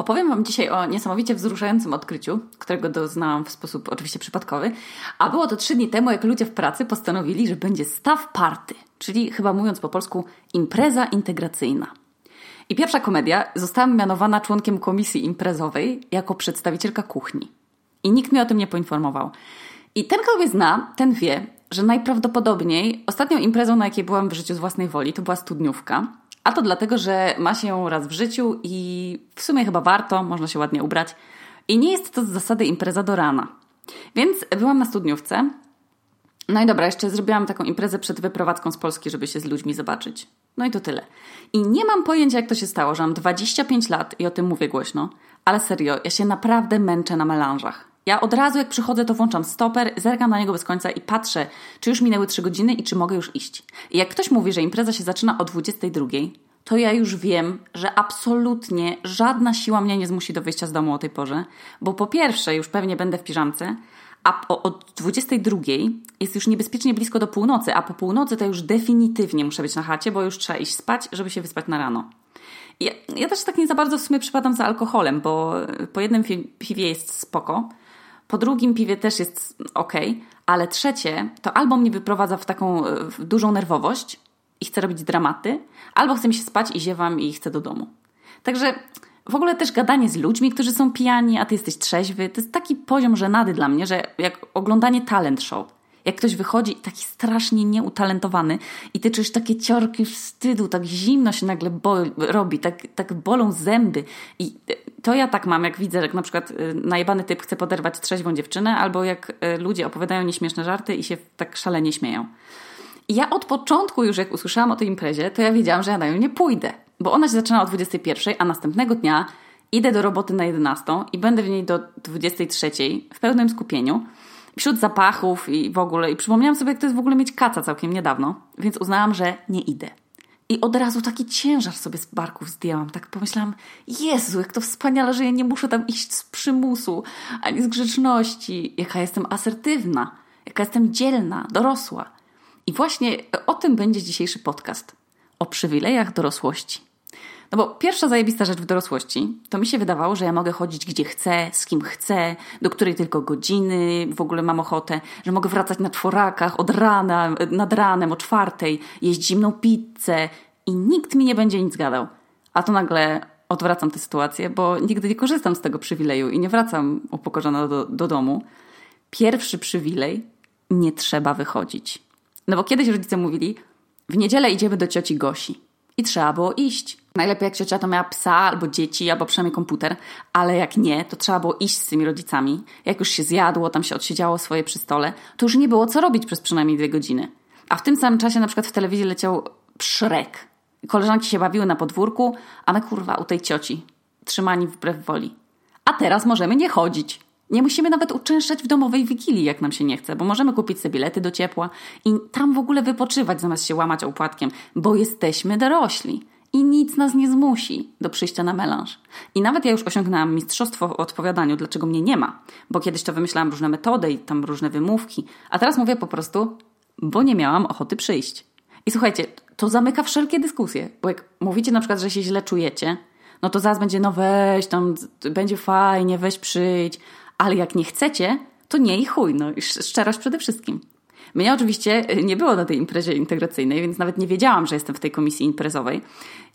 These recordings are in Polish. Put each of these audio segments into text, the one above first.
Opowiem Wam dzisiaj o niesamowicie wzruszającym odkryciu, którego doznałam w sposób oczywiście przypadkowy, a było to trzy dni temu, jak ludzie w pracy postanowili, że będzie staw party, czyli chyba mówiąc po polsku impreza integracyjna. I pierwsza komedia zostałam mianowana członkiem komisji imprezowej jako przedstawicielka kuchni. I nikt mnie o tym nie poinformował. I ten, kto mnie zna, ten wie, że najprawdopodobniej ostatnią imprezą, na jakiej byłam w życiu z własnej woli, to była studniówka. A to dlatego, że ma się raz w życiu i w sumie chyba warto, można się ładnie ubrać. I nie jest to z zasady impreza do rana. Więc byłam na studniówce. No i dobra, jeszcze zrobiłam taką imprezę przed wyprowadzką z Polski, żeby się z ludźmi zobaczyć. No i to tyle. I nie mam pojęcia, jak to się stało, że mam 25 lat i o tym mówię głośno, ale serio, ja się naprawdę męczę na melanżach. Ja od razu jak przychodzę, to włączam stoper, zerkam na niego bez końca i patrzę, czy już minęły 3 godziny i czy mogę już iść. I jak ktoś mówi, że impreza się zaczyna o 22, to ja już wiem, że absolutnie żadna siła mnie nie zmusi do wyjścia z domu o tej porze, bo po pierwsze już pewnie będę w piżamce, a od 22 jest już niebezpiecznie blisko do północy, a po północy to już definitywnie muszę być na chacie, bo już trzeba iść spać, żeby się wyspać na rano. Ja, ja też tak nie za bardzo w sumie przypadam za alkoholem, bo po jednym piwie jest spoko, po drugim piwie też jest ok, ale trzecie to albo mnie wyprowadza w taką w dużą nerwowość i chcę robić dramaty, albo chcę mi się spać i ziewam i chcę do domu. Także w ogóle też gadanie z ludźmi, którzy są pijani, a ty jesteś trzeźwy, to jest taki poziom żenady dla mnie, że jak oglądanie talent show. Jak ktoś wychodzi taki strasznie nieutalentowany i ty czujesz takie ciorki wstydu, tak zimno się nagle robi, tak, tak bolą zęby. I to ja tak mam, jak widzę, jak na przykład y, najebany typ chce poderwać trzeźwą dziewczynę, albo jak y, ludzie opowiadają nieśmieszne żarty i się tak szalenie śmieją. I ja od początku już jak usłyszałam o tej imprezie, to ja wiedziałam, że ja na nią nie pójdę. Bo ona się zaczyna o 21, a następnego dnia idę do roboty na 11 i będę w niej do 23 w pełnym skupieniu wśród zapachów i w ogóle. I przypomniałam sobie, jak to jest w ogóle mieć kaca całkiem niedawno, więc uznałam, że nie idę. I od razu taki ciężar sobie z barków zdjęłam. Tak pomyślałam, Jezu, jak to wspaniale, że ja nie muszę tam iść z przymusu, ani z grzeczności. Jaka jestem asertywna, jaka jestem dzielna, dorosła. I właśnie o tym będzie dzisiejszy podcast. O przywilejach dorosłości. No bo pierwsza zajebista rzecz w dorosłości, to mi się wydawało, że ja mogę chodzić gdzie chcę, z kim chcę, do której tylko godziny w ogóle mam ochotę, że mogę wracać na czworakach od rana, nad ranem o czwartej, jeść zimną pizzę i nikt mi nie będzie nic gadał. A to nagle odwracam tę sytuację, bo nigdy nie korzystam z tego przywileju i nie wracam upokorzona do, do domu. Pierwszy przywilej, nie trzeba wychodzić. No bo kiedyś rodzice mówili, w niedzielę idziemy do cioci Gosi. I trzeba było iść. Najlepiej jak ciocia to miała psa albo dzieci, albo przynajmniej komputer, ale jak nie, to trzeba było iść z tymi rodzicami. Jak już się zjadło, tam się odsiedziało swoje przy stole, to już nie było co robić przez przynajmniej dwie godziny. A w tym samym czasie na przykład w telewizji leciał Szrek. Koleżanki się bawiły na podwórku, a my kurwa u tej cioci. Trzymani wbrew woli. A teraz możemy nie chodzić. Nie musimy nawet uczęszczać w domowej wigilii, jak nam się nie chce, bo możemy kupić sobie bilety do ciepła i tam w ogóle wypoczywać, zamiast się łamać opłatkiem, bo jesteśmy dorośli i nic nas nie zmusi do przyjścia na melanż. I nawet ja już osiągnęłam mistrzostwo w odpowiadaniu, dlaczego mnie nie ma, bo kiedyś to wymyślałam różne metody i tam różne wymówki, a teraz mówię po prostu, bo nie miałam ochoty przyjść. I słuchajcie, to zamyka wszelkie dyskusje, bo jak mówicie na przykład, że się źle czujecie, no to zaraz będzie, no weź, tam będzie fajnie, weź przyjdź, ale jak nie chcecie, to nie i chuj, no i szczerość przede wszystkim. Mnie oczywiście nie było na tej imprezie integracyjnej, więc nawet nie wiedziałam, że jestem w tej komisji imprezowej.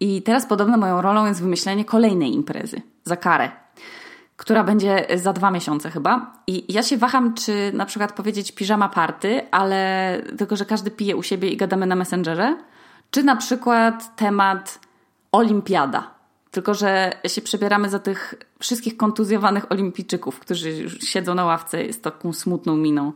I teraz podobno moją rolą jest wymyślenie kolejnej imprezy za karę, która będzie za dwa miesiące chyba. I ja się waham, czy na przykład powiedzieć piżama party, ale tylko, że każdy pije u siebie i gadamy na Messengerze, czy na przykład temat olimpiada. Tylko, że się przebieramy za tych wszystkich kontuzjowanych olimpijczyków, którzy siedzą na ławce z taką smutną miną.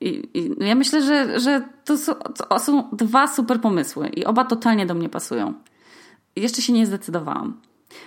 I, i ja myślę, że, że to, są, to są dwa super pomysły i oba totalnie do mnie pasują. Jeszcze się nie zdecydowałam.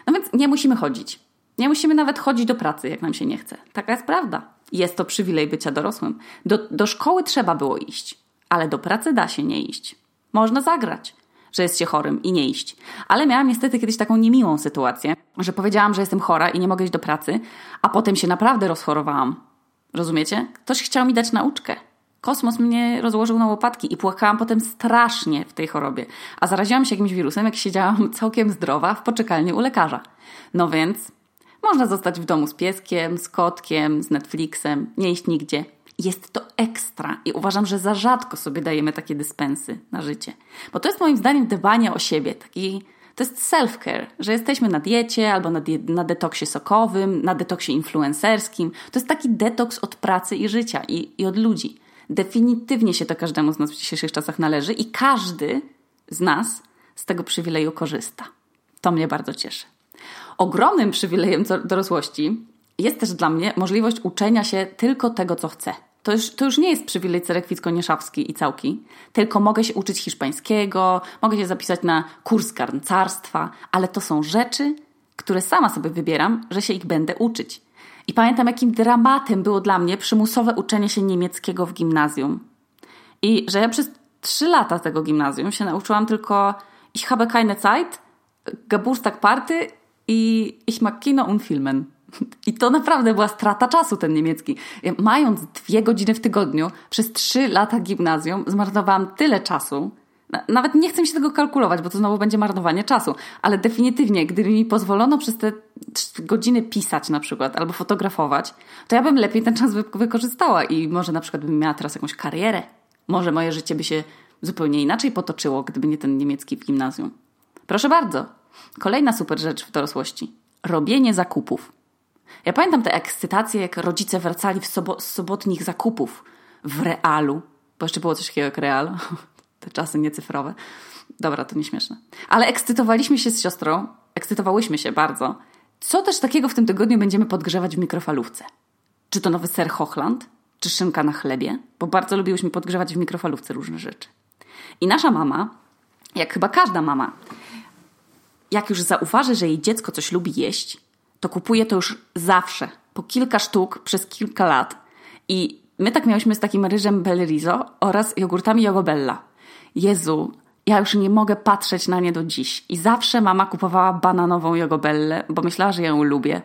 No więc nie musimy chodzić. Nie musimy nawet chodzić do pracy, jak nam się nie chce. Taka jest prawda. Jest to przywilej bycia dorosłym. Do, do szkoły trzeba było iść, ale do pracy da się nie iść. Można zagrać, że jest się chorym i nie iść. Ale miałam niestety kiedyś taką niemiłą sytuację, że powiedziałam, że jestem chora i nie mogę iść do pracy, a potem się naprawdę rozchorowałam. Rozumiecie? Ktoś chciał mi dać nauczkę. Kosmos mnie rozłożył na łopatki i płakałam potem strasznie w tej chorobie. A zaraziłam się jakimś wirusem, jak siedziałam całkiem zdrowa w poczekalni u lekarza. No więc Można zostać w domu z pieskiem, z kotkiem, z Netflixem, nie iść nigdzie. Jest to ekstra i uważam, że za rzadko sobie dajemy takie dyspensy na życie. Bo to jest moim zdaniem dbanie o siebie, taki to jest self-care, że jesteśmy na diecie albo na, die na detoksie sokowym, na detoksie influencerskim. To jest taki detoks od pracy i życia i, i od ludzi. Definitywnie się to każdemu z nas w dzisiejszych czasach należy i każdy z nas z tego przywileju korzysta. To mnie bardzo cieszy. Ogromnym przywilejem dorosłości jest też dla mnie możliwość uczenia się tylko tego, co chcę. To już, to już nie jest przywilej cerekwicko-nieszawski i całki, tylko mogę się uczyć hiszpańskiego, mogę się zapisać na kurs garncarstwa, ale to są rzeczy, które sama sobie wybieram, że się ich będę uczyć. I pamiętam, jakim dramatem było dla mnie przymusowe uczenie się niemieckiego w gimnazjum. I że ja przez trzy lata tego gimnazjum się nauczyłam tylko ich habe keine Zeit, Geburtstag Party i ich mag Kino und Filmen. I to naprawdę była strata czasu, ten niemiecki. Mając dwie godziny w tygodniu, przez trzy lata gimnazjum, zmarnowałam tyle czasu. Nawet nie chcę mi się tego kalkulować, bo to znowu będzie marnowanie czasu, ale definitywnie, gdyby mi pozwolono przez te godziny pisać na przykład albo fotografować, to ja bym lepiej ten czas wykorzystała i może na przykład bym miała teraz jakąś karierę. Może moje życie by się zupełnie inaczej potoczyło, gdyby nie ten niemiecki w gimnazjum. Proszę bardzo. Kolejna super rzecz w dorosłości. Robienie zakupów. Ja pamiętam te ekscytacje, jak rodzice wracali sobo z sobotnich zakupów w realu, bo jeszcze było coś takiego jak real, te czasy niecyfrowe. Dobra, to nieśmieszne. Ale ekscytowaliśmy się z siostrą, ekscytowałyśmy się bardzo. Co też takiego w tym tygodniu będziemy podgrzewać w mikrofalówce? Czy to nowy ser Hochland? Czy szynka na chlebie? Bo bardzo lubiłyśmy podgrzewać w mikrofalówce różne rzeczy. I nasza mama, jak chyba każda mama, jak już zauważy, że jej dziecko coś lubi jeść, to kupuję to już zawsze, po kilka sztuk przez kilka lat. I my tak miałyśmy z takim ryżem Bellrizo oraz jogurtami Jogobella. Jezu, ja już nie mogę patrzeć na nie do dziś. I zawsze mama kupowała bananową jogobellę, bo myślała, że ją lubię.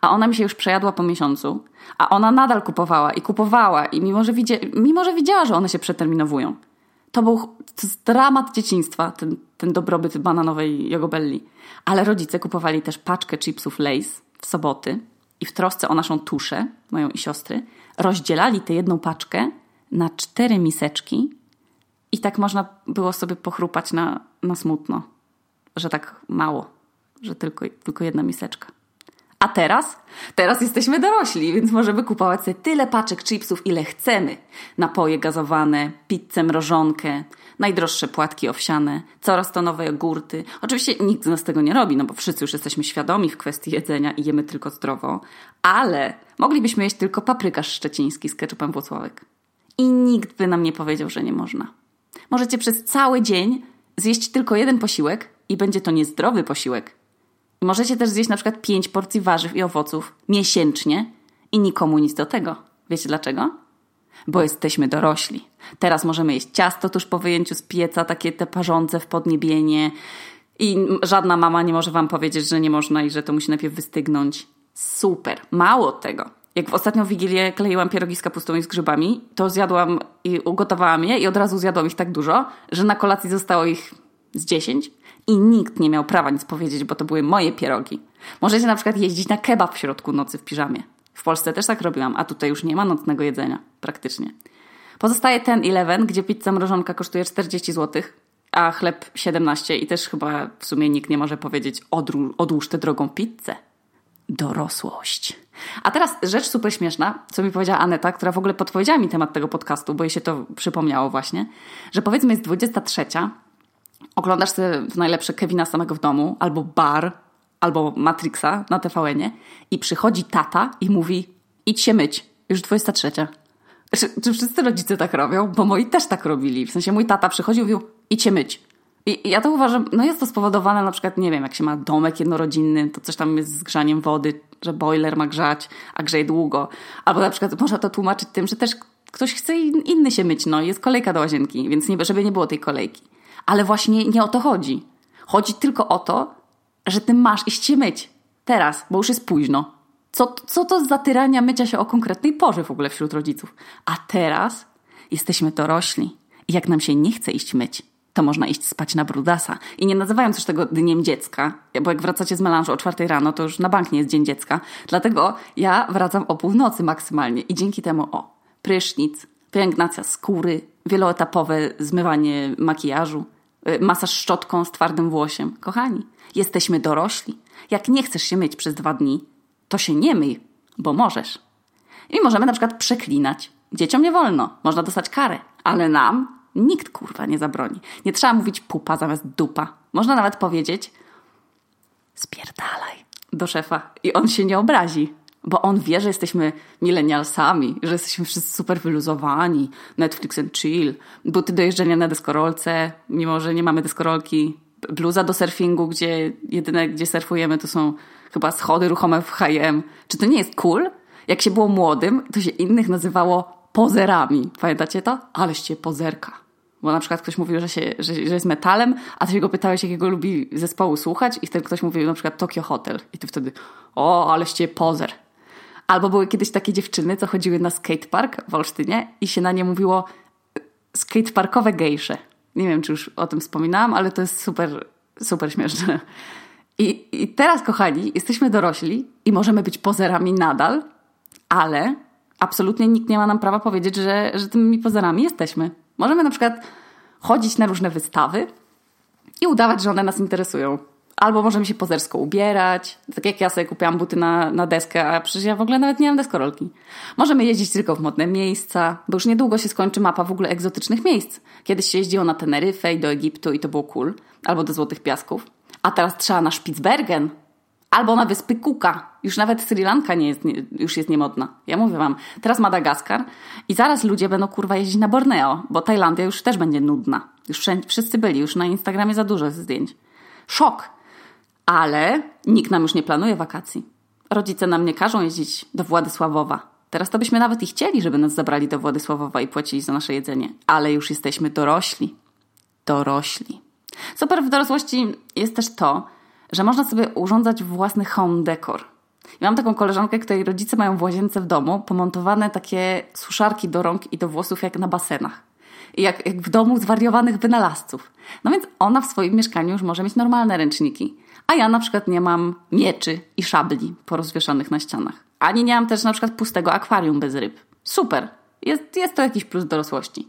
A ona mi się już przejadła po miesiącu. A ona nadal kupowała i kupowała. I mimo, że, widzia, mimo, że widziała, że one się przeterminowują. To był to dramat dzieciństwa, ten, ten dobrobyt bananowej jogobelli. Ale rodzice kupowali też paczkę chipsów Lays w soboty i w trosce o naszą tuszę, moją i siostry, rozdzielali tę jedną paczkę na cztery miseczki i tak można było sobie pochrupać na, na smutno, że tak mało, że tylko, tylko jedna miseczka. A teraz? Teraz jesteśmy dorośli, więc możemy kupować sobie tyle paczek chipsów, ile chcemy. Napoje gazowane, pizzę mrożonkę, najdroższe płatki owsiane, coraz to nowe jogurty. Oczywiście nikt z nas tego nie robi, no bo wszyscy już jesteśmy świadomi w kwestii jedzenia i jemy tylko zdrowo, ale moglibyśmy jeść tylko paprykarz szczeciński z keczupem Włocławek. I nikt by nam nie powiedział, że nie można. Możecie przez cały dzień zjeść tylko jeden posiłek i będzie to niezdrowy posiłek, Możecie też zjeść na przykład 5 porcji warzyw i owoców miesięcznie i nikomu nic do tego. Wiecie dlaczego? Bo jesteśmy dorośli. Teraz możemy jeść ciasto tuż po wyjęciu z pieca, takie te parzące w podniebienie. I żadna mama nie może wam powiedzieć, że nie można i że to musi najpierw wystygnąć. Super. Mało tego. Jak w ostatnią wigilię kleiłam pierogi z kapustą i z grzybami, to zjadłam i ugotowałam je i od razu zjadłam ich tak dużo, że na kolacji zostało ich z 10 i nikt nie miał prawa nic powiedzieć, bo to były moje pierogi. Możecie na przykład jeździć na kebab w środku nocy w piżamie. W Polsce też tak robiłam, a tutaj już nie ma nocnego jedzenia, praktycznie. Pozostaje ten Eleven, gdzie pizza mrożonka kosztuje 40 zł, a chleb 17 i też chyba w sumie nikt nie może powiedzieć odłóż tę drogą pizzę. Dorosłość. A teraz rzecz super śmieszna, co mi powiedziała Aneta, która w ogóle podpowiedziała mi temat tego podcastu, bo jej się to przypomniało właśnie, że powiedzmy jest 23, oglądasz sobie w najlepsze Kevina samego w domu, albo Bar, albo Matrixa na tvn i przychodzi tata i mówi idź się myć, już 23. Czy, czy wszyscy rodzice tak robią? Bo moi też tak robili. W sensie mój tata przychodził i mówił idź się myć. I ja to uważam, no jest to spowodowane na przykład, nie wiem, jak się ma domek jednorodzinny, to coś tam jest z grzaniem wody, że boiler ma grzać, a grzeje długo. Albo na przykład można to tłumaczyć tym, że też ktoś chce inny się myć, no jest kolejka do łazienki, więc nie, żeby nie było tej kolejki. Ale właśnie nie o to chodzi. Chodzi tylko o to, że ty masz iść się myć. Teraz, bo już jest późno. Co, co to za tyrania mycia się o konkretnej porze w ogóle wśród rodziców? A teraz jesteśmy dorośli. I jak nam się nie chce iść myć, to można iść spać na brudasa. I nie nazywając już tego dniem dziecka, bo jak wracacie z melanżu o czwartej rano, to już na bank nie jest dzień dziecka. Dlatego ja wracam o północy maksymalnie i dzięki temu o prysznic, pielęgnacja skóry, wieloetapowe zmywanie makijażu, masaż szczotką z twardym włosiem. Kochani, jesteśmy dorośli. Jak nie chcesz się myć przez dwa dni, to się nie myj, bo możesz. I możemy na przykład przeklinać. Dzieciom nie wolno, można dostać karę, ale nam nikt kurwa nie zabroni. Nie trzeba mówić pupa zamiast dupa. Można nawet powiedzieć spierdalaj do szefa i on się nie obrazi, bo on wie, że jesteśmy milenialsami, że jesteśmy wszyscy super wyluzowani, Netflix and chill, buty do jeżdżenia na deskorolce, mimo że nie mamy deskorolki, bluza do surfingu, gdzie jedyne, gdzie surfujemy, to są chyba schody ruchome w H&M. Czy to nie jest cool? Jak się było młodym, to się innych nazywało pozerami. Pamiętacie to? Aleście pozerka. Bo na przykład ktoś mówił, że, się, że, że jest metalem, a ty się go pytałeś, jakiego lubi zespołu słuchać i wtedy ktoś mówił na przykład Tokyo Hotel. I ty wtedy, o, aleście pozer. Albo były kiedyś takie dziewczyny, co chodziły na skatepark w Olsztynie i się na nie mówiło skateparkowe gejsze. Nie wiem, czy już o tym wspominałam, ale to jest super, super śmieszne. I, I teraz, kochani, jesteśmy dorośli i możemy być pozerami nadal, ale absolutnie nikt nie ma nam prawa powiedzieć, że, że tymi pozerami jesteśmy. Możemy na przykład chodzić na różne wystawy i udawać, że one nas interesują. Albo możemy się pozersko ubierać, tak jak ja sobie kupiłam buty na, na deskę, a przecież ja w ogóle nawet nie mam deskorolki. Możemy jeździć tylko w modne miejsca, bo już niedługo się skończy mapa w ogóle egzotycznych miejsc. Kiedyś się jeździło na Teneryfę i do Egiptu i to było cool, albo do Złotych Piasków. A teraz trzeba na Spitsbergen, albo na Wyspy Kuka. Już nawet Sri Lanka nie jest, nie, już jest niemodna. Ja mówię wam, teraz Madagaskar i zaraz ludzie będą kurwa jeździć na Borneo, bo Tajlandia już też będzie nudna. Już wszyscy byli, już na Instagramie za dużo zdjęć. Szok! Ale nikt nam już nie planuje wakacji. Rodzice nam nie każą jeździć do Władysławowa. Teraz to byśmy nawet i chcieli, żeby nas zabrali do Władysławowa i płacili za nasze jedzenie. Ale już jesteśmy dorośli. Dorośli. Super w dorosłości jest też to, że można sobie urządzać własny home decor. I mam taką koleżankę, której rodzice mają w łazience w domu pomontowane takie suszarki do rąk i do włosów jak na basenach. I jak, jak w domu zwariowanych wynalazców. No więc ona w swoim mieszkaniu już może mieć normalne ręczniki. A ja na przykład nie mam mieczy i szabli porozwieszanych na ścianach. Ani nie mam też na przykład pustego akwarium bez ryb. Super. Jest, jest to jakiś plus dorosłości.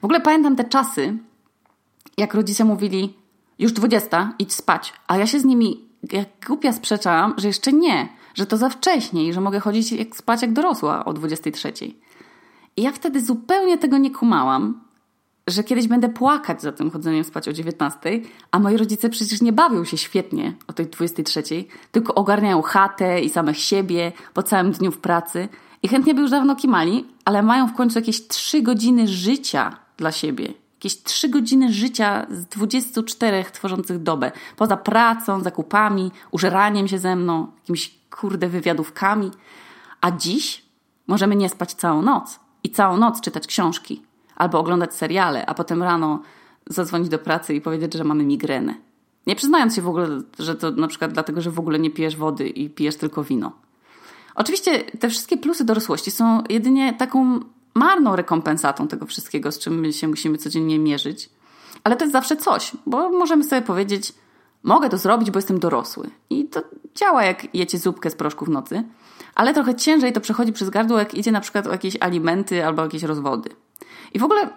W ogóle pamiętam te czasy, jak rodzice mówili, już 20, idź spać. A ja się z nimi jak głupia sprzeczałam, że jeszcze nie, że to za wcześnie i że mogę chodzić jak, spać jak dorosła o 23. I ja wtedy zupełnie tego nie kumałam, że kiedyś będę płakać za tym chodzeniem spać o 19, a moi rodzice przecież nie bawią się świetnie o tej 23, tylko ogarniają chatę i samych siebie po całym dniu w pracy i chętnie by już dawno kimali, ale mają w końcu jakieś 3 godziny życia dla siebie jakieś trzy godziny życia z 24 tworzących dobę. Poza pracą, zakupami, użeraniem się ze mną, jakimiś kurde wywiadówkami. A dziś możemy nie spać całą noc i całą noc czytać książki albo oglądać seriale, a potem rano zadzwonić do pracy i powiedzieć, że mamy migrenę. Nie przyznając się w ogóle, że to na przykład dlatego, że w ogóle nie pijesz wody i pijesz tylko wino. Oczywiście te wszystkie plusy dorosłości są jedynie taką marną rekompensatą tego wszystkiego, z czym my się musimy codziennie mierzyć. Ale to jest zawsze coś, bo możemy sobie powiedzieć, mogę to zrobić, bo jestem dorosły. I to działa, jak jecie zupkę z proszku w nocy, ale trochę ciężej to przechodzi przez gardło, jak idzie na przykład o jakieś alimenty albo jakieś rozwody. I w ogóle,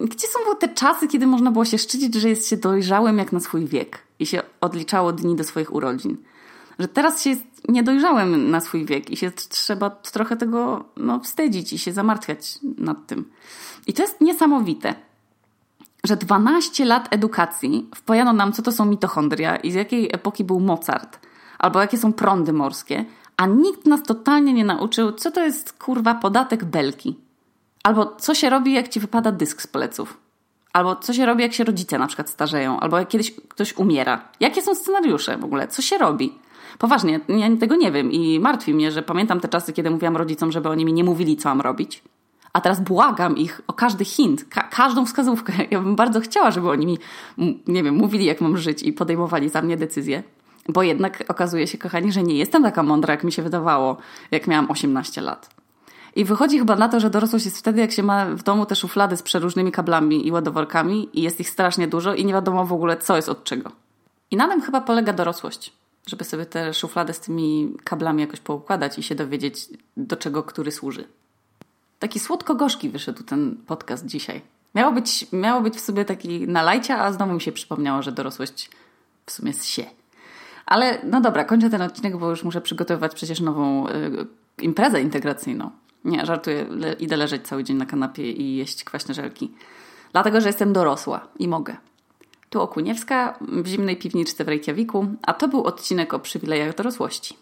gdzie są te czasy, kiedy można było się szczycić, że jest się dojrzałym jak na swój wiek i się odliczało dni do swoich urodzin? że teraz się jest niedojrzałem na swój wiek i się trzeba trochę tego no, wstydzić i się zamartwiać nad tym. I to jest niesamowite, że 12 lat edukacji wpojano nam, co to są mitochondria i z jakiej epoki był Mozart, albo jakie są prądy morskie, a nikt nas totalnie nie nauczył, co to jest kurwa podatek belki. Albo co się robi, jak ci wypada dysk z pleców. Albo co się robi, jak się rodzice na przykład starzeją, albo jak kiedyś ktoś umiera. Jakie są scenariusze w ogóle? Co się robi? Poważnie, ja tego nie wiem i martwi mnie, że pamiętam te czasy, kiedy mówiłam rodzicom, żeby oni mi nie mówili, co mam robić. A teraz błagam ich o każdy hint, ka każdą wskazówkę. Ja bym bardzo chciała, żeby oni mi, nie wiem, mówili, jak mam żyć i podejmowali za mnie decyzje. Bo jednak okazuje się, kochani, że nie jestem taka mądra, jak mi się wydawało, jak miałam 18 lat. I wychodzi chyba na to, że dorosłość jest wtedy, jak się ma w domu te szuflady z przeróżnymi kablami i ładowarkami i jest ich strasznie dużo i nie wiadomo w ogóle, co jest od czego. I na tym chyba polega dorosłość, żeby sobie te szuflady z tymi kablami jakoś poukładać i się dowiedzieć, do czego który służy. Taki słodko-gorzki wyszedł ten podcast dzisiaj. Miało być, miało być w sobie taki nalajcia, a znowu mi się przypomniało, że dorosłość w sumie jest się. Ale no dobra, kończę ten odcinek, bo już muszę przygotowywać przecież nową y, imprezę integracyjną. Nie, żartuję, le, idę leżeć cały dzień na kanapie i jeść kwaśne żelki. Dlatego, że jestem dorosła i mogę. Tu Okuniewska w zimnej piwniczce w Reykjaviku, a to był odcinek o przywilejach dorosłości.